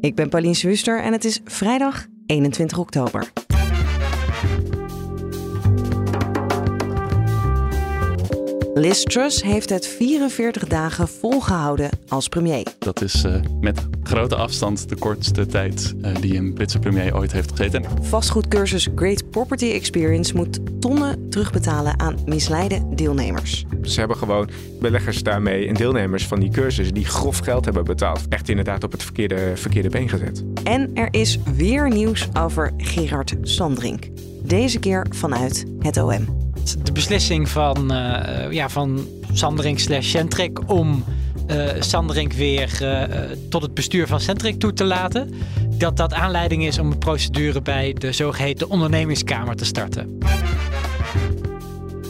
Ik ben Pauline Swuster en het is vrijdag 21 oktober. Liz Truss heeft het 44 dagen volgehouden als premier. Dat is uh, met grote afstand de kortste tijd uh, die een Britse premier ooit heeft gezeten. Vastgoedcursus Great Property Experience moet tonnen terugbetalen aan misleide deelnemers. Ze hebben gewoon beleggers daarmee en deelnemers van die cursus die grof geld hebben betaald. Echt inderdaad op het verkeerde, verkeerde been gezet. En er is weer nieuws over Gerard Sandrink. Deze keer vanuit het OM de beslissing van, uh, ja, van Sanderink slash Centric om Sanderink weer uh, tot het bestuur van Centric toe te laten. Dat dat aanleiding is om een procedure bij de zogeheten ondernemingskamer te starten.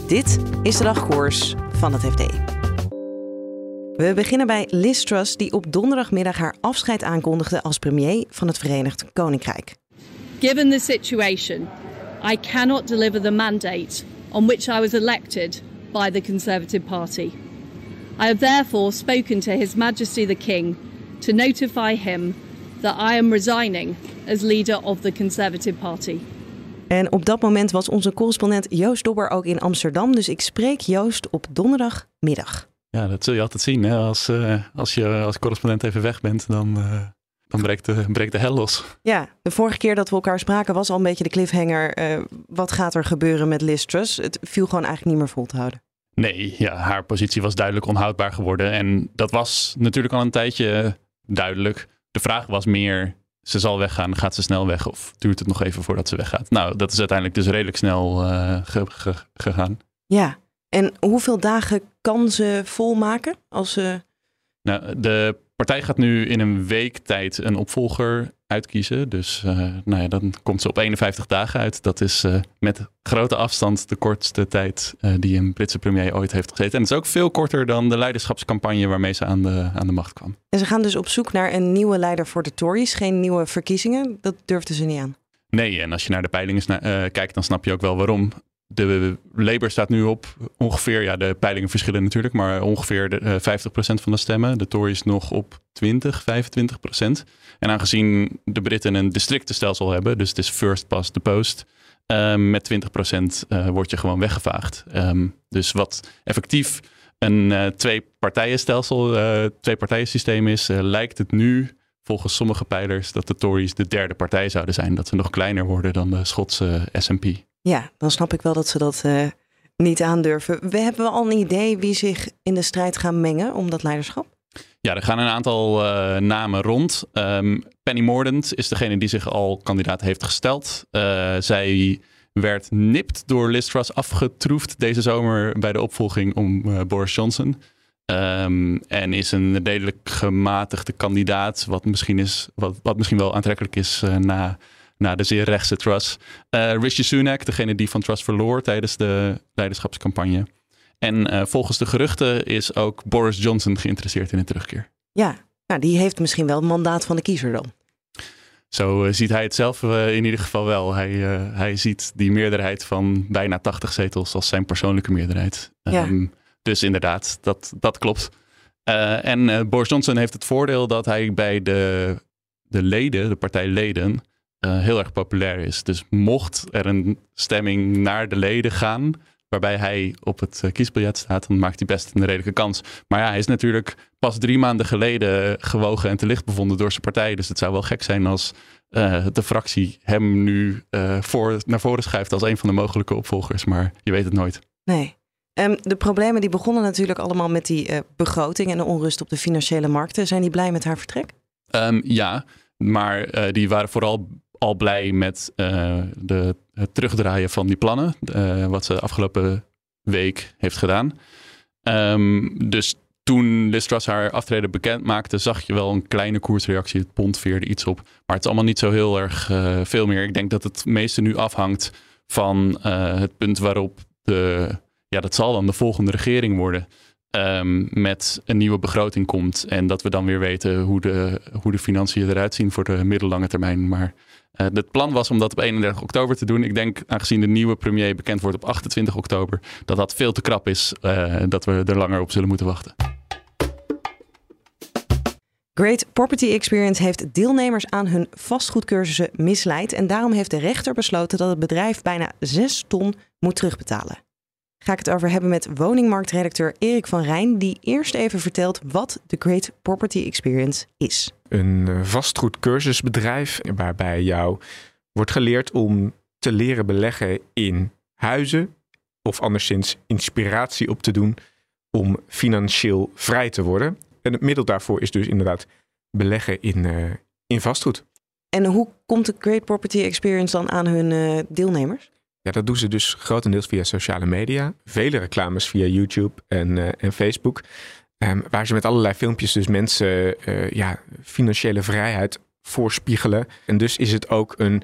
Dit is de dagkoers van het FD. We beginnen bij Liz Truss, die op donderdagmiddag haar afscheid aankondigde als premier van het Verenigd Koninkrijk. Given the situation, I cannot deliver the mandate on which I was elected by the Conservative Party. I have therefore spoken to His Majesty the King to notify him that I am resigning as leader of the Conservative Party. En op dat moment was onze correspondent Joost Dobber ook in Amsterdam. Dus ik spreek Joost op donderdagmiddag. Ja, dat zul je altijd zien. Hè? Als, uh, als je als correspondent even weg bent, dan, uh, dan breekt de, breekt de hel los. Ja, de vorige keer dat we elkaar spraken was al een beetje de cliffhanger. Uh, wat gaat er gebeuren met Liz Truss? Het viel gewoon eigenlijk niet meer vol te houden. Nee, ja, haar positie was duidelijk onhoudbaar geworden. En dat was natuurlijk al een tijdje duidelijk. De vraag was meer, ze zal weggaan, gaat ze snel weg of duurt het nog even voordat ze weggaat? Nou, dat is uiteindelijk dus redelijk snel uh, ge ge gegaan. Ja, en hoeveel dagen kan ze volmaken als ze... Nou, de partij gaat nu in een week tijd een opvolger uitkiezen. Dus uh, nou ja, dan komt ze op 51 dagen uit. Dat is uh, met grote afstand de kortste tijd uh, die een Britse premier ooit heeft gezeten. En het is ook veel korter dan de leiderschapscampagne waarmee ze aan de, aan de macht kwam. En ze gaan dus op zoek naar een nieuwe leider voor de Tories. Geen nieuwe verkiezingen. Dat durfden ze niet aan. Nee, en als je naar de peilingen kijkt, dan snap je ook wel waarom de Labour staat nu op ongeveer, ja, de peilingen verschillen natuurlijk, maar ongeveer de, uh, 50% van de stemmen. De Tories nog op 20, 25%. En aangezien de Britten een districtenstelsel hebben, dus het is first past the post, uh, met 20% uh, word je gewoon weggevaagd. Um, dus wat effectief een uh, twee-partijenstelsel, twee-partijensysteem is, lijkt het nu volgens sommige peilers dat de Tories de derde partij zouden zijn. Dat ze nog kleiner worden dan de Schotse SNP. Ja, dan snap ik wel dat ze dat uh, niet aandurven. We hebben al een idee wie zich in de strijd gaan mengen om dat leiderschap? Ja, er gaan een aantal uh, namen rond. Um, Penny Mordaunt is degene die zich al kandidaat heeft gesteld. Uh, zij werd nipt door Liz Truss afgetroefd deze zomer bij de opvolging om Boris Johnson. Um, en is een redelijk gematigde kandidaat, wat misschien, is, wat, wat misschien wel aantrekkelijk is na nou, de zeer rechtse Truss. Uh, Rishi Sunak, degene die van Truss verloor tijdens de leiderschapscampagne. En uh, volgens de geruchten is ook Boris Johnson geïnteresseerd in een terugkeer. Ja, nou, die heeft misschien wel het mandaat van de kiezer dan. Zo uh, ziet hij het zelf in ieder geval wel. Hij, hij ziet die meerderheid van bijna 80 zetels als zijn persoonlijke meerderheid. Ja. Um, dus inderdaad, dat, dat klopt. en Boris Johnson heeft het voordeel dat hij bij de, de leden, de partijleden, uh, heel erg populair is. Dus mocht er een stemming naar de leden gaan, waarbij hij op het uh, kiesbiljet staat, dan maakt hij best een redelijke kans. Maar ja, hij is natuurlijk pas drie maanden geleden gewogen en te licht bevonden door zijn partij. Dus het zou wel gek zijn als uh, de fractie hem nu voor, naar voren schuift als een van de mogelijke opvolgers. Maar je weet het nooit. Nee. Um, de problemen die begonnen natuurlijk allemaal met die begroting en de onrust op de financiële markten. Zijn die blij met haar vertrek? Um, ja, maar die waren vooral al blij met uh, de, het terugdraaien van die plannen. Uh, wat ze afgelopen week heeft gedaan. Um, dus toen Liz Truss haar aftreden bekend maakte, zag je wel een kleine koersreactie. Het pond veerde iets op. Maar het is allemaal niet zo heel erg uh, veel meer. Ik denk dat het meeste nu afhangt van het punt waarop de, ja, dat zal dan de volgende regering worden. Um, met een nieuwe begroting komt. En dat we dan weer weten hoe de, hoe de financiën eruit zien voor de middellange termijn. Maar uh, het plan was om dat op 31 oktober te doen. Ik denk, aangezien de nieuwe premier bekend wordt op 28 oktober, dat dat veel te krap is. Uh, dat we er langer op zullen moeten wachten. Great Property Experience heeft deelnemers aan hun vastgoedcursussen misleid. En daarom heeft de rechter besloten dat het bedrijf bijna 6 ton moet terugbetalen. Ga ik het over hebben met woningmarktredacteur Erik van Rijn, die eerst even vertelt wat de Great Property Experience is. Een eh, vastgoedcursusbedrijf waarbij jou wordt geleerd om te leren beleggen in huizen of anderszins inspiratie op te doen om financieel vrij te worden. En het middel daarvoor is dus inderdaad beleggen in, uh, in vastgoed. En hoe komt de Great Property Experience dan aan hun uh, deelnemers? Ja, dat doen ze dus grotendeels via sociale media. Vele reclames via YouTube en, uh, en Facebook. Um, waar ze met allerlei filmpjes dus mensen ja, financiële vrijheid voorspiegelen. En dus is het ook een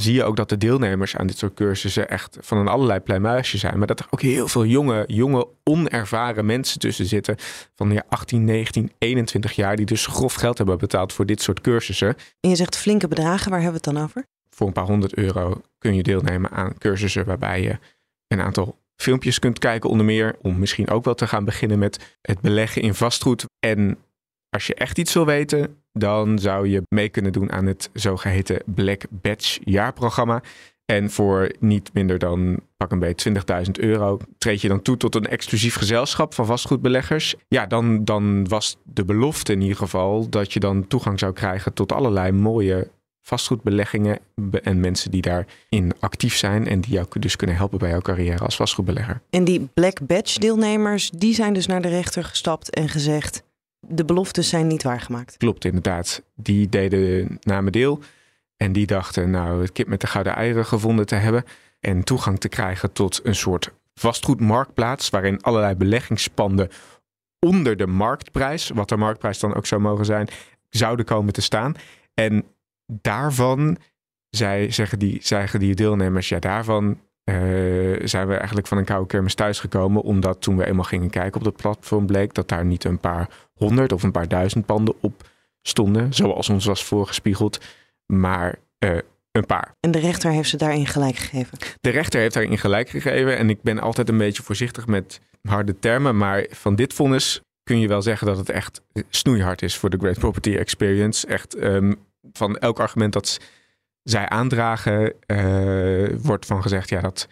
zie je ook dat de deelnemers aan dit soort cursussen echt van een allerlei pluimage zijn. Maar dat er ook heel veel jonge, jonge onervaren mensen tussen zitten. Van ja, 18, 19, 21 jaar. Die dus grof geld hebben betaald voor dit soort cursussen. En je zegt flinke bedragen. Waar hebben we het dan over? Voor een paar honderd euro kun je deelnemen aan cursussen waarbij je een aantal filmpjes kunt kijken onder meer. Om misschien ook wel te gaan beginnen met het beleggen in vastgoed. En als je echt iets wil weten, dan zou je mee kunnen doen aan het zogeheten Black Badge jaarprogramma. En voor niet minder dan pak een beetje 20.000 euro treed je dan toe tot een exclusief gezelschap van vastgoedbeleggers. Ja, dan, dan was de belofte in ieder geval dat je dan toegang zou krijgen tot allerlei mooie vastgoedbeleggingen en mensen die daarin actief zijn en die jou dus kunnen helpen bij jouw carrière als vastgoedbelegger. En die Black Badge deelnemers, die zijn dus naar de rechter gestapt en gezegd: de beloftes zijn niet waargemaakt. Klopt, inderdaad. Die deden namen deel. En die dachten, nou, het kip met de gouden eieren gevonden te hebben. En toegang te krijgen tot een soort vastgoedmarktplaats. waarin allerlei beleggingspanden onder de marktprijs, wat de marktprijs dan ook zou mogen zijn, zouden komen te staan. En daarvan, zij, zeggen, die, zeggen die deelnemers, ja, daarvan uh, zijn we eigenlijk van een koude kermis thuisgekomen. Omdat toen we eenmaal gingen kijken op dat platform bleek dat daar niet een paar honderd of een paar duizend panden op stonden. Zoals ons was voorgespiegeld. Maar uh, een paar. En de rechter heeft ze daarin gelijk gegeven? De rechter heeft daarin gelijk gegeven. En ik ben altijd een beetje voorzichtig met harde termen. Maar van dit vonnis kun je wel zeggen dat het echt snoeihard is voor de Great Property Experience. Echt um, van elk argument dat zij aandragen, uh, wordt van gezegd, ja, dat,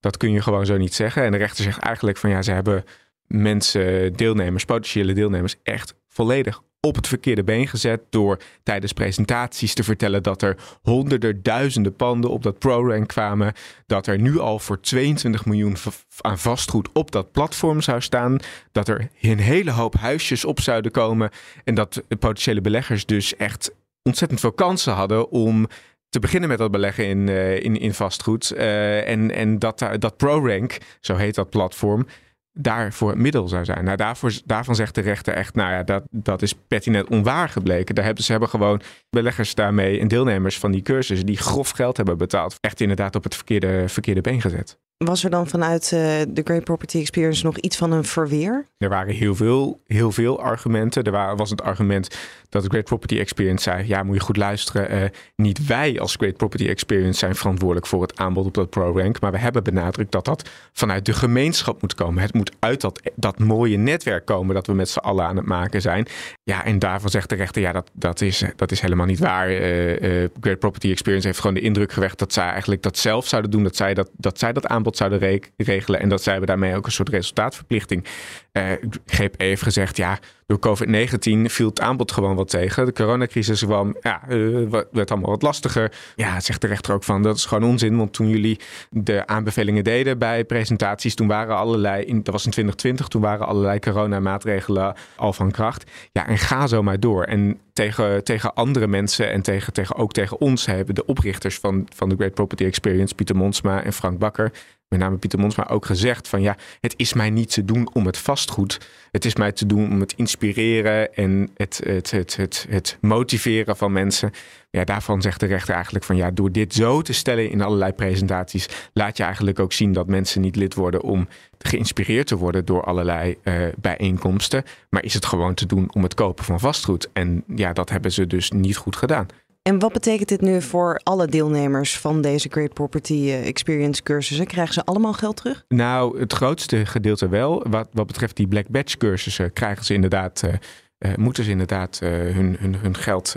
dat kun je gewoon zo niet zeggen. En de rechter zegt eigenlijk van ja, ze hebben mensen, deelnemers, potentiële deelnemers, echt volledig op het verkeerde been gezet door tijdens presentaties te vertellen dat er honderden, duizenden panden op dat ProRank kwamen. Dat er nu al voor 22 miljoen aan vastgoed op dat platform zou staan. Dat er een hele hoop huisjes op zouden komen. En dat potentiële beleggers dus echt ontzettend veel kansen hadden om te beginnen met dat beleggen in, uh, in, in vastgoed. Uh, en en dat, dat ProRank, zo heet dat platform, daarvoor het middel zou zijn. Nou, daarvoor, daarvan zegt de rechter echt, nou ja, dat, dat is pertinent onwaar gebleken. Daar hebben, ze hebben gewoon beleggers daarmee en deelnemers van die cursussen die grof geld hebben betaald, echt inderdaad op het verkeerde, verkeerde been gezet. Was er dan vanuit uh, de Great Property Experience nog iets van een verweer? Er waren heel veel, heel veel argumenten. Er was het argument dat de Great Property Experience zei: ja, moet je goed luisteren. Uh, niet wij als Great Property Experience zijn verantwoordelijk voor het aanbod op dat ProRank. Maar we hebben benadrukt dat dat vanuit de gemeenschap moet komen. Het moet uit dat, dat mooie netwerk komen dat we met z'n allen aan het maken zijn. Ja, en daarvan zegt de rechter: ja, dat, dat, is, dat is helemaal niet waar. Uh, Great Property Experience heeft gewoon de indruk gewekt dat zij eigenlijk dat zelf zouden doen. Dat zij dat, dat, zij dat aanbod zouden regelen. En dat zij we daarmee ook een soort resultaatverplichting. Uh, GP heeft gezegd, ja, door COVID-19 viel het aanbod gewoon wat tegen. De coronacrisis kwam, ja, uh, werd allemaal wat lastiger. Ja, zegt de rechter ook van, dat is gewoon onzin. Want toen jullie de aanbevelingen deden bij presentaties, toen waren allerlei, in, dat was in 2020, toen waren allerlei coronamaatregelen al van kracht. Ja, en ga zo maar door. En tegen, tegen andere mensen en tegen, tegen, ook tegen ons hebben de oprichters van, van de Great Property Experience, Pieter Monsma en Frank Bakker, met name Pieter Monsma, ook gezegd van ja, het is mij niet te doen om het vastgoed. Het is mij te doen om het inspireren en het, het, het, het, het motiveren van mensen. Ja, daarvan zegt de rechter eigenlijk van ja, door dit zo te stellen in allerlei presentaties, laat je eigenlijk ook zien dat mensen niet lid worden om geïnspireerd te worden door allerlei uh, bijeenkomsten. Maar is het gewoon te doen om het kopen van vastgoed? En ja, dat hebben ze dus niet goed gedaan. En wat betekent dit nu voor alle deelnemers van deze Great Property eh, Experience cursussen? Krijgen ze allemaal geld terug? Nou, het grootste gedeelte wel. Wat, wat betreft die Black Badge cursussen krijgen ze inderdaad. Uh, uh, moeten ze inderdaad hun, hun, hun geld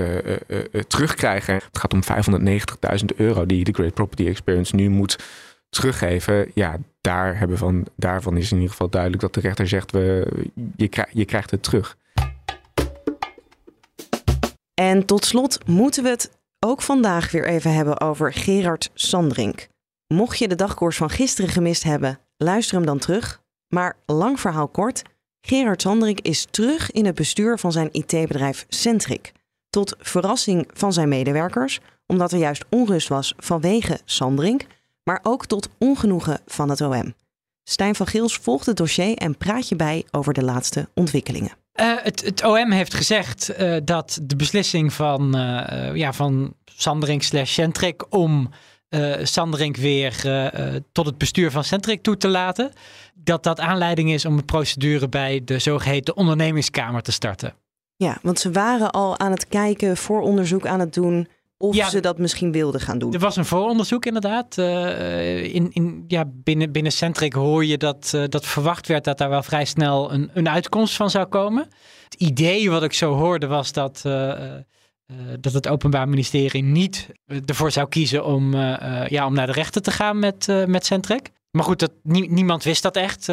terugkrijgen. Het gaat om 590.000 euro die de Great Property Experience nu moet teruggeven. Ja, daar hebben van, daarvan is in ieder geval duidelijk dat de rechter zegt: we, je, krijg, je krijgt het terug. En tot slot moeten we het ook vandaag weer even hebben over Gerard Sandrink. Mocht je de dagkoers van gisteren gemist hebben, luister hem dan terug. Maar lang verhaal kort, Gerard Sandrink is terug in het bestuur van zijn IT-bedrijf Centric. Tot verrassing van zijn medewerkers, omdat er juist onrust was vanwege Sandrink, maar ook tot ongenoegen van het OM. Stijn van Gils volgt het dossier en praat je bij over de laatste ontwikkelingen. Uh, het, het, OM heeft gezegd uh, dat de beslissing van, uh, ja, van Sanderink slash Centric om Sanderink weer tot het bestuur van Centric toe te laten, dat dat aanleiding is om een procedure bij de zogeheten ondernemingskamer te starten. Ja, want ze waren al aan het kijken, vooronderzoek aan het doen of ze dat misschien wilden gaan doen. Er was een vooronderzoek inderdaad. Uh, in, in, ja, binnen, binnen Centric hoor je dat, uh, dat verwacht werd dat daar wel vrij snel een, een uitkomst van zou komen. Het idee wat ik zo hoorde was dat, uh, dat het Openbaar Ministerie niet ervoor zou kiezen om, ja, om naar de rechter te gaan met, met Centric. Maar goed, dat, niemand wist dat echt.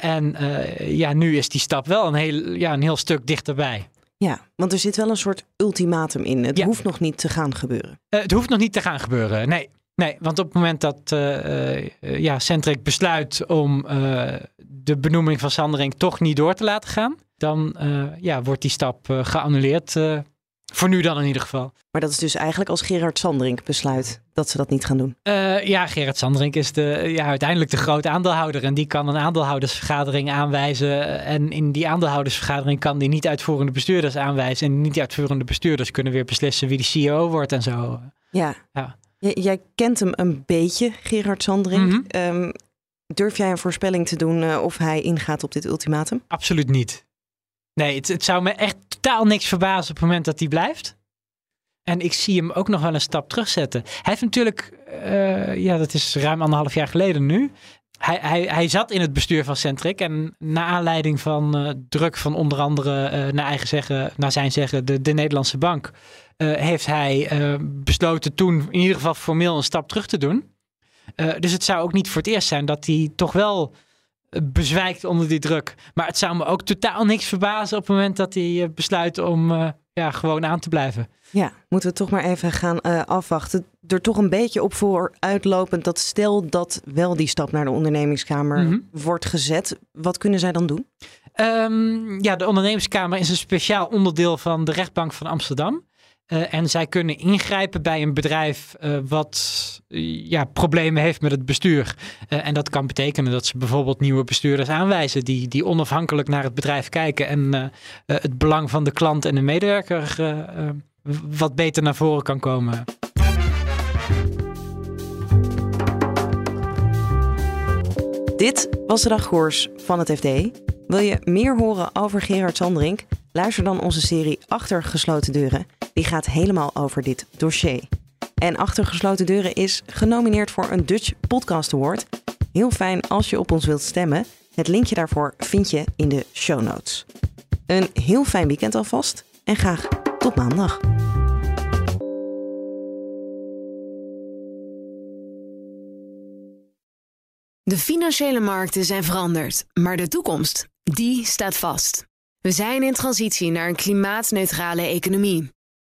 en ja, nu is die stap wel een heel, ja, een heel stuk dichterbij. Ja, want er zit wel een soort ultimatum in. Het hoeft nog niet te gaan gebeuren. Uh, het hoeft nog niet te gaan gebeuren, nee. Nee, want op het moment dat uh, uh, ja, Centric besluit om de benoeming van Sandering toch niet door te laten gaan, dan ja, wordt die stap geannuleerd. Voor nu dan in ieder geval. Maar dat is dus eigenlijk als Gerard Sanderink besluit dat ze dat niet gaan doen. Uh, ja, Gerard Sanderink is de, ja, uiteindelijk de grote aandeelhouder. En die kan een aandeelhoudersvergadering aanwijzen. En in die aandeelhoudersvergadering kan die niet uitvoerende bestuurders aanwijzen. En niet uitvoerende bestuurders kunnen weer beslissen wie de CEO wordt en zo. Ja. ja. jij kent hem een beetje, Gerard Sanderink. Mm um, durf jij een voorspelling te doen uh, of hij ingaat op dit ultimatum? Absoluut niet. Nee, het, het zou me echt totaal niks verbazen op het moment dat hij blijft. En ik zie hem ook nog wel een stap terugzetten. Hij heeft natuurlijk, uh, ja, dat is ruim anderhalf jaar geleden nu. Hij, hij, hij zat in het bestuur van Centric. En na aanleiding van uh, druk van onder andere, uh, naar, eigen zeggen, naar zijn zeggen, de, de Nederlandse bank. heeft hij besloten toen in ieder geval formeel een stap terug te doen. dus het zou ook niet voor het eerst zijn dat hij toch wel bezwijkt onder die druk. Maar het zou me ook totaal niks verbazen op het moment dat hij besluit om ja, gewoon aan te blijven. Ja, moeten we toch maar even gaan uh, afwachten. Er toch een beetje op voor uitlopend dat stel dat wel die stap naar de ondernemingskamer mm -hmm. wordt gezet. Wat kunnen zij dan doen? Um, ja, de ondernemingskamer is een speciaal onderdeel van de rechtbank van Amsterdam. Uh, en zij kunnen ingrijpen bij een bedrijf uh, wat ja, problemen heeft met het bestuur. En dat kan betekenen dat ze bijvoorbeeld nieuwe bestuurders aanwijzen die, die onafhankelijk naar het bedrijf kijken en het belang van de klant en de medewerker wat beter naar voren kan komen. Dit was de dagkoers van het FD. Wil je meer horen over Gerard Sandrink? Luister dan onze serie Achter gesloten deuren. Die gaat helemaal over dit dossier. En Achter gesloten deuren is genomineerd voor een Dutch Podcast Award. Heel fijn als je op ons wilt stemmen. Het linkje daarvoor vind je in de show notes. Een heel fijn weekend alvast en graag tot maandag. De financiële markten zijn veranderd, maar de toekomst, die staat vast. We zijn in transitie naar een klimaatneutrale economie.